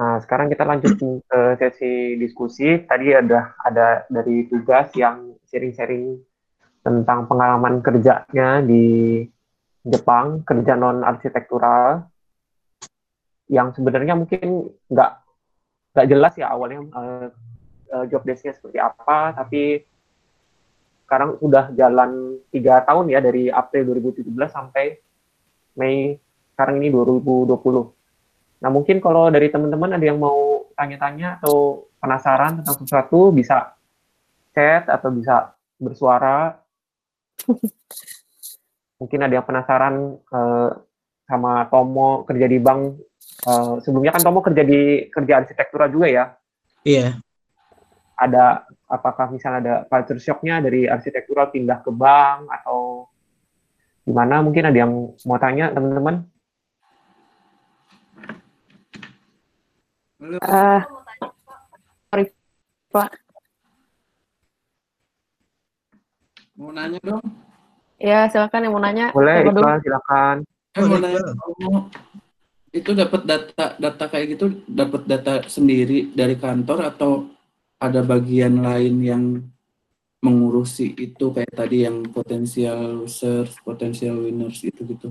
Nah, sekarang kita lanjut ke sesi diskusi. Tadi ada ada dari tugas yang sharing-sharing tentang pengalaman kerjanya di Jepang, kerja non arsitektural, yang sebenarnya mungkin nggak nggak jelas ya awalnya uh, uh, job desk-nya seperti apa, tapi sekarang sudah jalan tiga tahun ya dari April 2017 sampai Mei sekarang ini 2020. Nah, mungkin kalau dari teman-teman ada yang mau tanya-tanya atau penasaran tentang sesuatu, bisa chat atau bisa bersuara. mungkin ada yang penasaran uh, sama Tomo kerja di bank. Uh, sebelumnya kan Tomo kerja di kerja arsitektura juga ya? Iya. Ada apakah misalnya ada culture shock-nya dari arsitektura pindah ke bank atau gimana? Mungkin ada yang mau tanya teman-teman? Uh, sorry, Pak. Mau nanya dong? Ya, silakan yang mau nanya. Boleh, Iqbal, silakan. Eh, mau nanya, itu dapat data data kayak gitu dapat data sendiri dari kantor atau ada bagian lain yang mengurusi itu kayak tadi yang potensial losers, potensial winners itu gitu.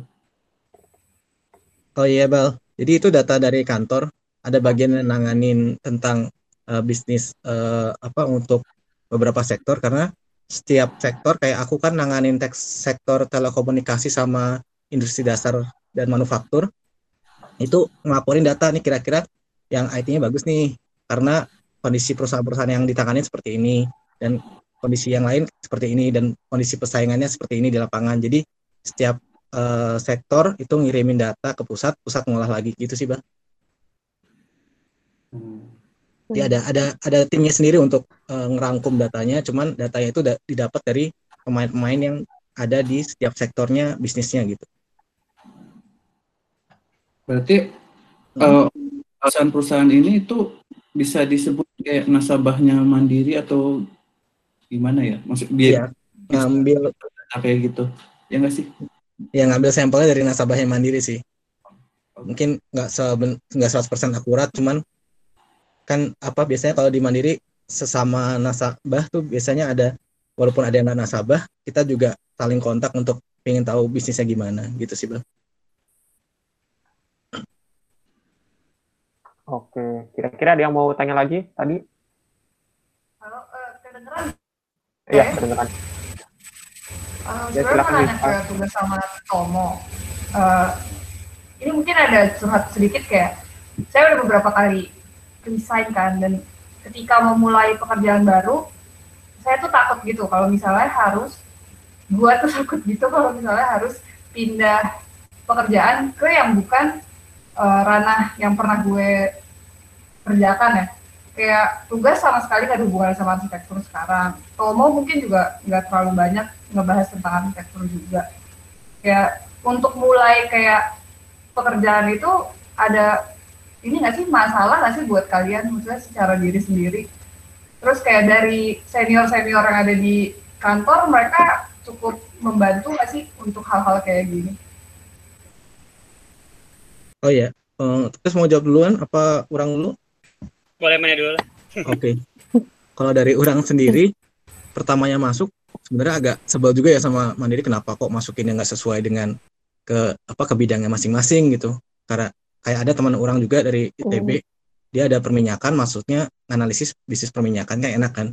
Oh iya, Bal. Jadi itu data dari kantor ada bagian yang nanganin tentang uh, bisnis uh, apa untuk beberapa sektor. Karena setiap sektor kayak aku kan nanganin teks sektor telekomunikasi sama industri dasar dan manufaktur itu ngelaporin data nih kira-kira yang IT-nya bagus nih. Karena kondisi perusahaan-perusahaan yang ditangani seperti ini dan kondisi yang lain seperti ini dan kondisi persaingannya seperti ini di lapangan. Jadi setiap uh, sektor itu ngirimin data ke pusat pusat ngolah lagi. Gitu sih bang. Jadi ada ada ada timnya sendiri untuk uh, ngerangkum datanya, cuman datanya itu didapat dari pemain-pemain yang ada di setiap sektornya bisnisnya gitu. Berarti hmm. perusahaan-perusahaan ini itu bisa disebut kayak nasabahnya mandiri atau gimana ya? Maksud dia ya, ngambil kayak gitu. Ya nggak sih? Ya ngambil sampelnya dari nasabahnya mandiri sih. Mungkin nggak nggak 100% akurat, cuman kan apa biasanya kalau di Mandiri sesama nasabah tuh biasanya ada walaupun ada yang nasabah kita juga saling kontak untuk pengen tahu bisnisnya gimana gitu sih bang. Oke, kira-kira ada yang mau tanya lagi tadi? Halo, uh, kedengeran? Iya, kedengeran. Uh, ya, silakan nanya ke tugas sama Tomo. Uh, ini mungkin ada curhat sedikit kayak, saya udah beberapa kali resign kan dan ketika memulai pekerjaan baru saya tuh takut gitu kalau misalnya harus gua tuh takut gitu kalau misalnya harus pindah pekerjaan ke yang bukan uh, ranah yang pernah gue kerjakan ya. Kayak tugas sama sekali gak ada hubungan sama arsitektur sekarang. Tomo mungkin juga nggak terlalu banyak ngebahas tentang arsitektur juga. Kayak untuk mulai kayak pekerjaan itu ada ini nggak sih masalah nggak sih buat kalian? Maksudnya secara diri sendiri. Terus kayak dari senior senior yang ada di kantor mereka cukup membantu nggak sih untuk hal-hal kayak gini? Oh ya uh, terus mau jawab duluan? Apa orang dulu boleh mana dulu. Oke. Okay. kalau dari orang sendiri pertamanya masuk sebenarnya agak sebel juga ya sama mandiri kenapa kok masukinnya nggak sesuai dengan ke apa ke bidangnya masing-masing gitu? Karena kayak ada teman orang juga dari ITB hmm. dia ada perminyakan maksudnya analisis bisnis perminyakan kayak enak kan.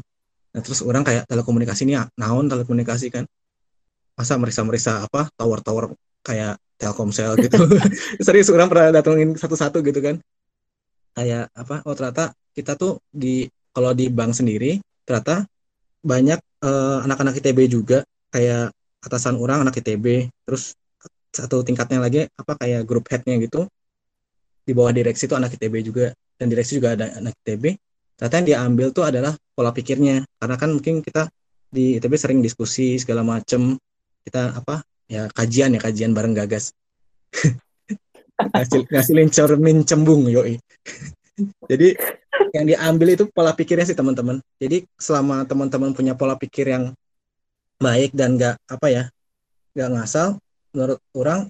Nah, terus orang kayak telekomunikasi ini naon telekomunikasi kan. Masa merisa-merisa apa tower-tower kayak Telkomsel gitu. Serius orang pernah datengin satu-satu gitu kan. Kayak apa oh ternyata kita tuh di kalau di bank sendiri ternyata banyak uh, anak-anak ITB juga. Kayak atasan orang anak ITB terus satu tingkatnya lagi apa kayak grup headnya gitu di bawah direksi itu anak ITB juga. Dan direksi juga ada anak ITB ternyata yang dia ambil tuh adalah pola pikirnya. Karena kan mungkin kita di ITB sering diskusi segala macem. Kita apa? Ya kajian ya kajian bareng gagas. Ngasih ngasih lincor mincembung yoi. Jadi yang diambil itu pola pikirnya sih teman-teman. Jadi selama teman-teman punya pola pikir yang baik dan nggak apa ya nggak ngasal menurut orang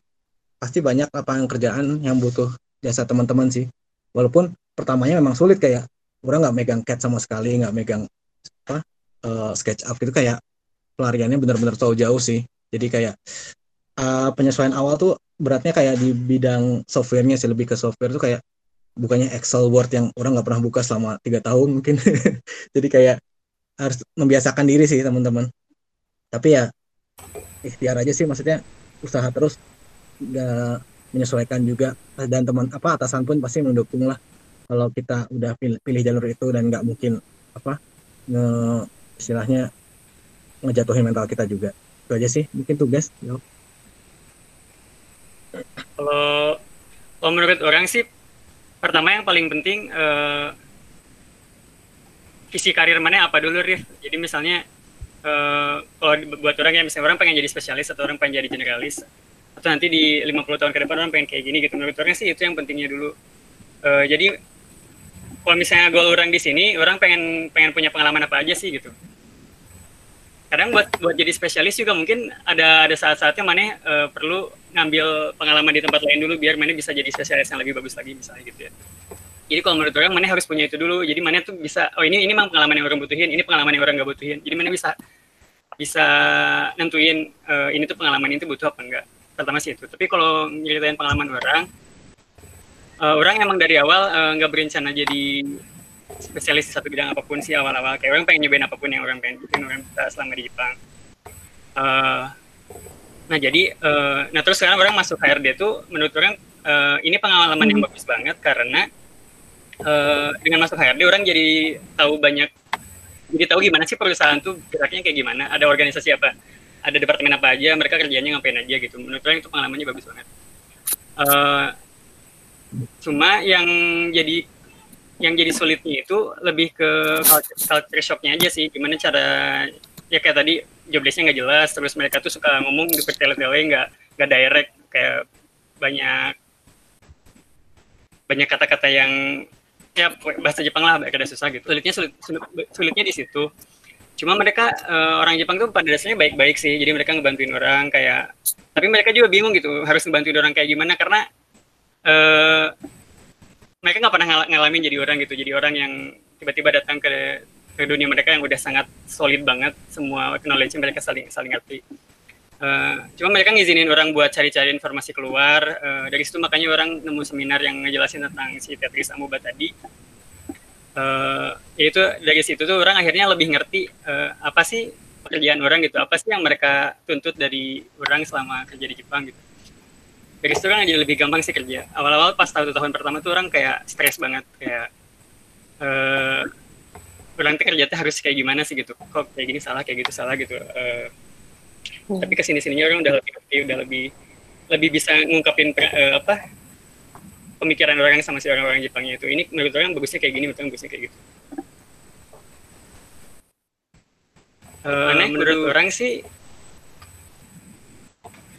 pasti banyak lapangan kerjaan yang butuh jasa teman-teman sih. Walaupun pertamanya memang sulit kayak orang nggak megang CAD sama sekali nggak megang apa uh, SketchUp itu kayak pelariannya benar-benar jauh jauh sih. Jadi kayak uh, penyesuaian awal tuh beratnya kayak di bidang softwarenya sih lebih ke software tuh kayak bukannya Excel Word yang orang nggak pernah buka selama tiga tahun mungkin. Jadi kayak harus membiasakan diri sih teman-teman. Tapi ya ikhtiar aja sih maksudnya usaha terus nggak menyesuaikan juga dan teman apa atasan pun pasti mendukung lah. Kalau kita udah pilih, pilih jalur itu dan nggak mungkin apa nge istilahnya ngejatuhin mental kita juga. Itu aja sih mungkin tugas kalau kalau menurut orang sih pertama yang paling penting uh, visi karir mana apa dulu Rif? Jadi misalnya uh, kalau buat orang ya misalnya orang pengen jadi spesialis atau orang pengen jadi generalis atau nanti di 50 tahun ke depan orang pengen kayak gini gitu menurut orang sih itu yang pentingnya dulu uh, jadi kalau misalnya goal orang di sini orang pengen pengen punya pengalaman apa aja sih gitu kadang buat buat jadi spesialis juga mungkin ada ada saat-saatnya mana uh, perlu ngambil pengalaman di tempat lain dulu biar mana bisa jadi spesialis yang lebih bagus lagi misalnya gitu ya. Jadi kalau menurut orang mana harus punya itu dulu. Jadi mana tuh bisa oh ini ini memang pengalaman yang orang butuhin, ini pengalaman yang orang nggak butuhin. Jadi mana bisa bisa nentuin uh, ini tuh pengalaman itu butuh apa enggak. Pertama sih itu. Tapi kalau nyeritain pengalaman orang uh, orang emang dari awal nggak uh, berencana jadi spesialis di satu bidang apa pun sih awal-awal. Kayak orang pengen nyobain apa pun yang orang pengen bikin orang bisa selama di Jepang. Uh, nah jadi uh, nah terus sekarang orang masuk HRD tuh menurut orang uh, ini pengalaman yang bagus banget karena uh, dengan masuk HRD orang jadi tahu banyak jadi tahu gimana sih perusahaan tuh geraknya kayak gimana ada organisasi apa ada departemen apa aja mereka kerjanya ngapain aja gitu. Menurut orang itu pengalamannya bagus banget. Uh, cuma yang jadi yang jadi sulitnya itu lebih ke culture, culture shocknya aja sih. Gimana cara ya kayak tadi jobdesknya nggak jelas terus mereka tuh suka ngomong di bertele-tele nggak nggak direct kayak banyak banyak kata-kata yang ya bahasa Jepang lah ada susah gitu. Sulitnya sulit, sulit sulitnya di situ cuma mereka uh, orang Jepang tuh pada dasarnya baik-baik sih. Jadi mereka ngebantuin orang kayak tapi mereka juga bingung gitu harus ngebantuin orang kayak gimana karena uh, mereka nggak pernah ngal ngalamin jadi orang gitu. Jadi orang yang tiba-tiba datang ke ke dunia mereka yang udah sangat solid banget semua knowledge mereka saling saling ngerti. Uh, cuma mereka ngizinin orang buat cari-cari informasi keluar uh, dari situ makanya orang nemu seminar yang ngejelasin tentang si Tetris Amuba tadi uh, itu dari situ tuh orang akhirnya lebih ngerti uh, apa sih pekerjaan orang gitu. Apa sih yang mereka tuntut dari orang selama kerja di Jepang gitu. Dari situ kan jadi lebih gampang sih kerja. Awal-awal pas tahun tahun pertama tuh orang kayak stres banget kayak uh, orang kerja tuh harus kayak gimana sih gitu. Kok kayak gini salah kayak gitu salah gitu. Uh, hmm. tapi ke sini sininya orang udah lebih ngerti udah lebih lebih bisa ngungkapin uh, apa pemikiran orang sama si orang-orang Jepangnya itu. Ini menurut orang bagusnya kayak gini menurut orang bagusnya kayak gitu. Uh, menurut orang sih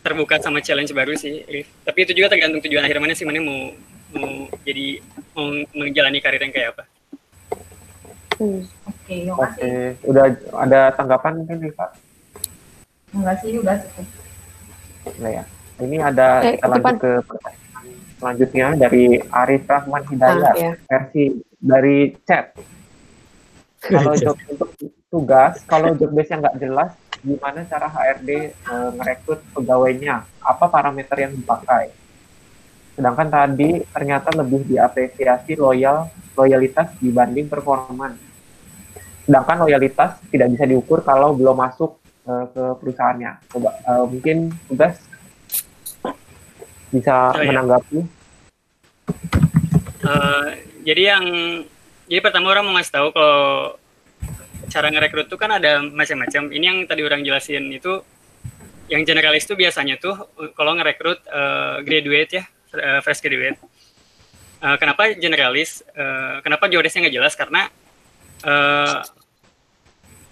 terbuka sama challenge baru sih Rif. tapi itu juga tergantung tujuan akhir mana sih mana mau mau jadi mau menjalani karir yang kayak apa. Hmm. oke okay, oke okay. udah ada tanggapan mungkin Rifa enggak sih udah cukup. Nah ya. Ini ada eh, kita lanjut ke pertanyaan selanjutnya dari Arif Rahman Hidayat ah, ya. versi dari chat kalau job untuk tugas kalau job base nggak jelas gimana cara HRD e, merekrut pegawainya, apa parameter yang dipakai. Sedangkan tadi ternyata lebih diapresiasi loyal loyalitas dibanding performan. Sedangkan loyalitas tidak bisa diukur kalau belum masuk e, ke perusahaannya. Coba e, mungkin tugas bisa oh, iya. menanggapi. Uh, jadi yang jadi pertama orang mau ngasih tahu kalau cara ngerekrut tuh kan ada macam-macam. Ini yang tadi orang jelasin itu yang generalis tuh biasanya tuh kalau ngerekrut uh, graduate ya, uh, fresh graduate. Uh, kenapa generalis? Uh, kenapa jobdesknya nggak jelas? Karena uh,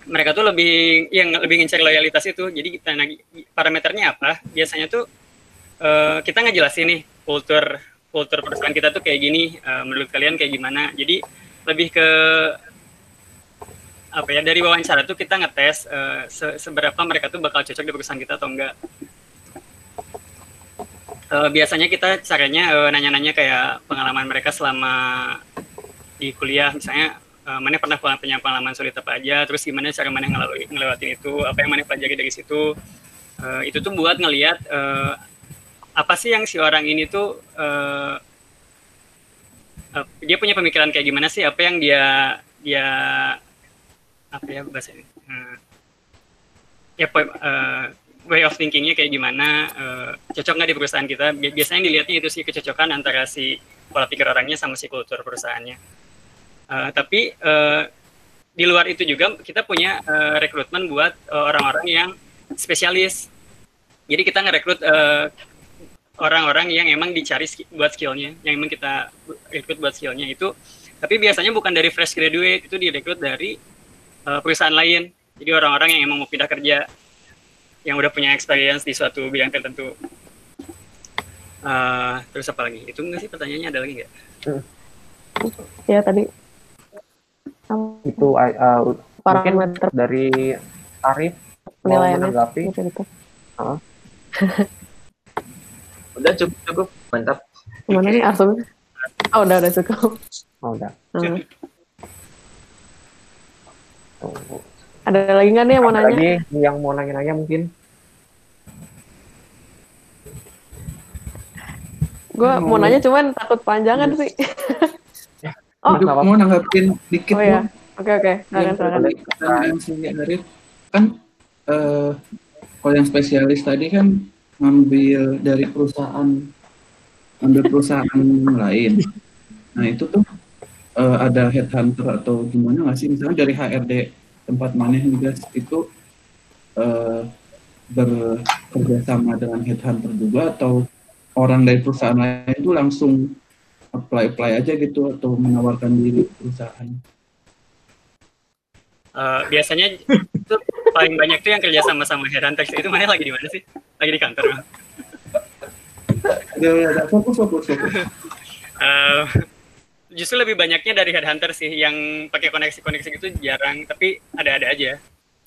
mereka tuh lebih yang lebih ngincar loyalitas itu. Jadi kita parameternya apa? Biasanya tuh uh, kita ngejelasin nih kultur kultur perusahaan kita tuh kayak gini. Uh, menurut kalian kayak gimana? Jadi lebih ke apa ya dari wawancara tuh kita ngetes uh, se seberapa mereka tuh bakal cocok di perusahaan kita atau enggak. Uh, biasanya kita caranya nanya nanya-nanya kayak pengalaman mereka selama di kuliah misalnya uh, mana pernah punya pengalaman sulit apa aja terus gimana cara mana ngelewatin itu apa yang mana pelajari dari situ uh, itu tuh buat ngelihat uh, apa sih yang si orang ini tuh uh, uh, dia punya pemikiran kayak gimana sih? Apa yang dia dia apa ya bahasa ini? Uh, ya uh, way of thinkingnya kayak gimana? Uh, cocok nggak di perusahaan kita? Biasanya dilihatnya itu sih kecocokan antara si pola pikir orangnya sama si kultur perusahaannya. Uh, tapi uh, di luar itu juga kita punya uh, rekrutmen buat orang-orang uh, yang spesialis. Jadi kita ngerekrut uh, orang-orang yang emang dicari sk buat skillnya yang emang kita rekrut buat skillnya itu tapi biasanya bukan dari fresh graduate itu direkrut dari uh, perusahaan lain jadi orang-orang yang emang mau pindah kerja yang udah punya experience di suatu bidang tertentu. Uh, terus apa lagi? Itu nggak sih pertanyaannya ada lagi nggak? Hmm. Ya tadi. Itu uh, parameter dari tarif penilaiannya gitu, gitu. Uh. udah cukup cukup mantap. Mana nih asum? Oh udah udah cukup. Oh udah. Hmm. Ada lagi nggak nih yang mau nanya? Lagi yang mau nanya-nanya mungkin? Gue hmm. mau nanya cuman takut panjangan yes. sih. oh, mau nanggapin dikit. Oh ya, oke oke. Silakan silakan. Kan uh, kalau yang spesialis tadi kan ngambil dari perusahaan ambil perusahaan lain. Nah itu tuh uh, ada headhunter atau gimana nggak sih? Misalnya dari HRD tempat mana juga itu uh, bekerja sama dengan headhunter juga atau orang dari perusahaan lain itu langsung apply apply aja gitu atau menawarkan diri perusahaan uh, biasanya itu paling banyak tuh yang kerja sama sama headhunter itu mana lagi di mana sih? Lagi di kantor. Fokus fokus fokus. Uh, justru lebih banyaknya dari headhunter sih yang pakai koneksi-koneksi itu jarang tapi ada-ada aja.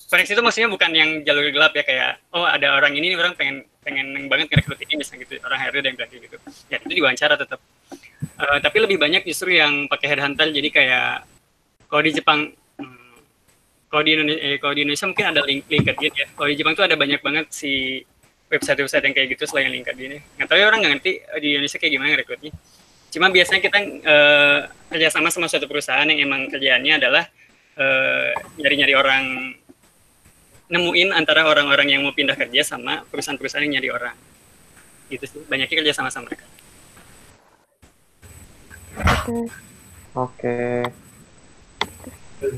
Koneksi itu maksudnya bukan yang jalur gelap ya kayak oh ada orang ini orang pengen pengen banget ngerekrut ini misalnya gitu orang HRD yang bilang gitu. Ya itu diwawancara tetap uh, tapi lebih banyak justru yang pakai headhunter jadi kayak kalau di Jepang kalau di Indonesia eh, kalau di Indonesia mungkin ada link LinkedIn ya kalau di Jepang tuh ada banyak banget si website-website yang kayak gitu selain LinkedIn ya nggak tahu ya orang nggak ngerti di Indonesia kayak gimana rekrutnya Cuma biasanya kita uh, kerjasama sama suatu perusahaan yang emang kerjaannya adalah uh, nyari-nyari orang nemuin antara orang-orang yang mau pindah kerja sama perusahaan-perusahaan yang nyari orang. Gitu sih, banyaknya kerja sama sama mereka. Oke. Okay.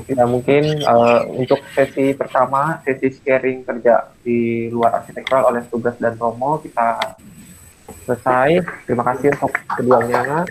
Ya mungkin uh, untuk sesi pertama, sesi sharing kerja di luar arsitektural oleh tugas dan Romo kita selesai. Terima kasih untuk keduanya.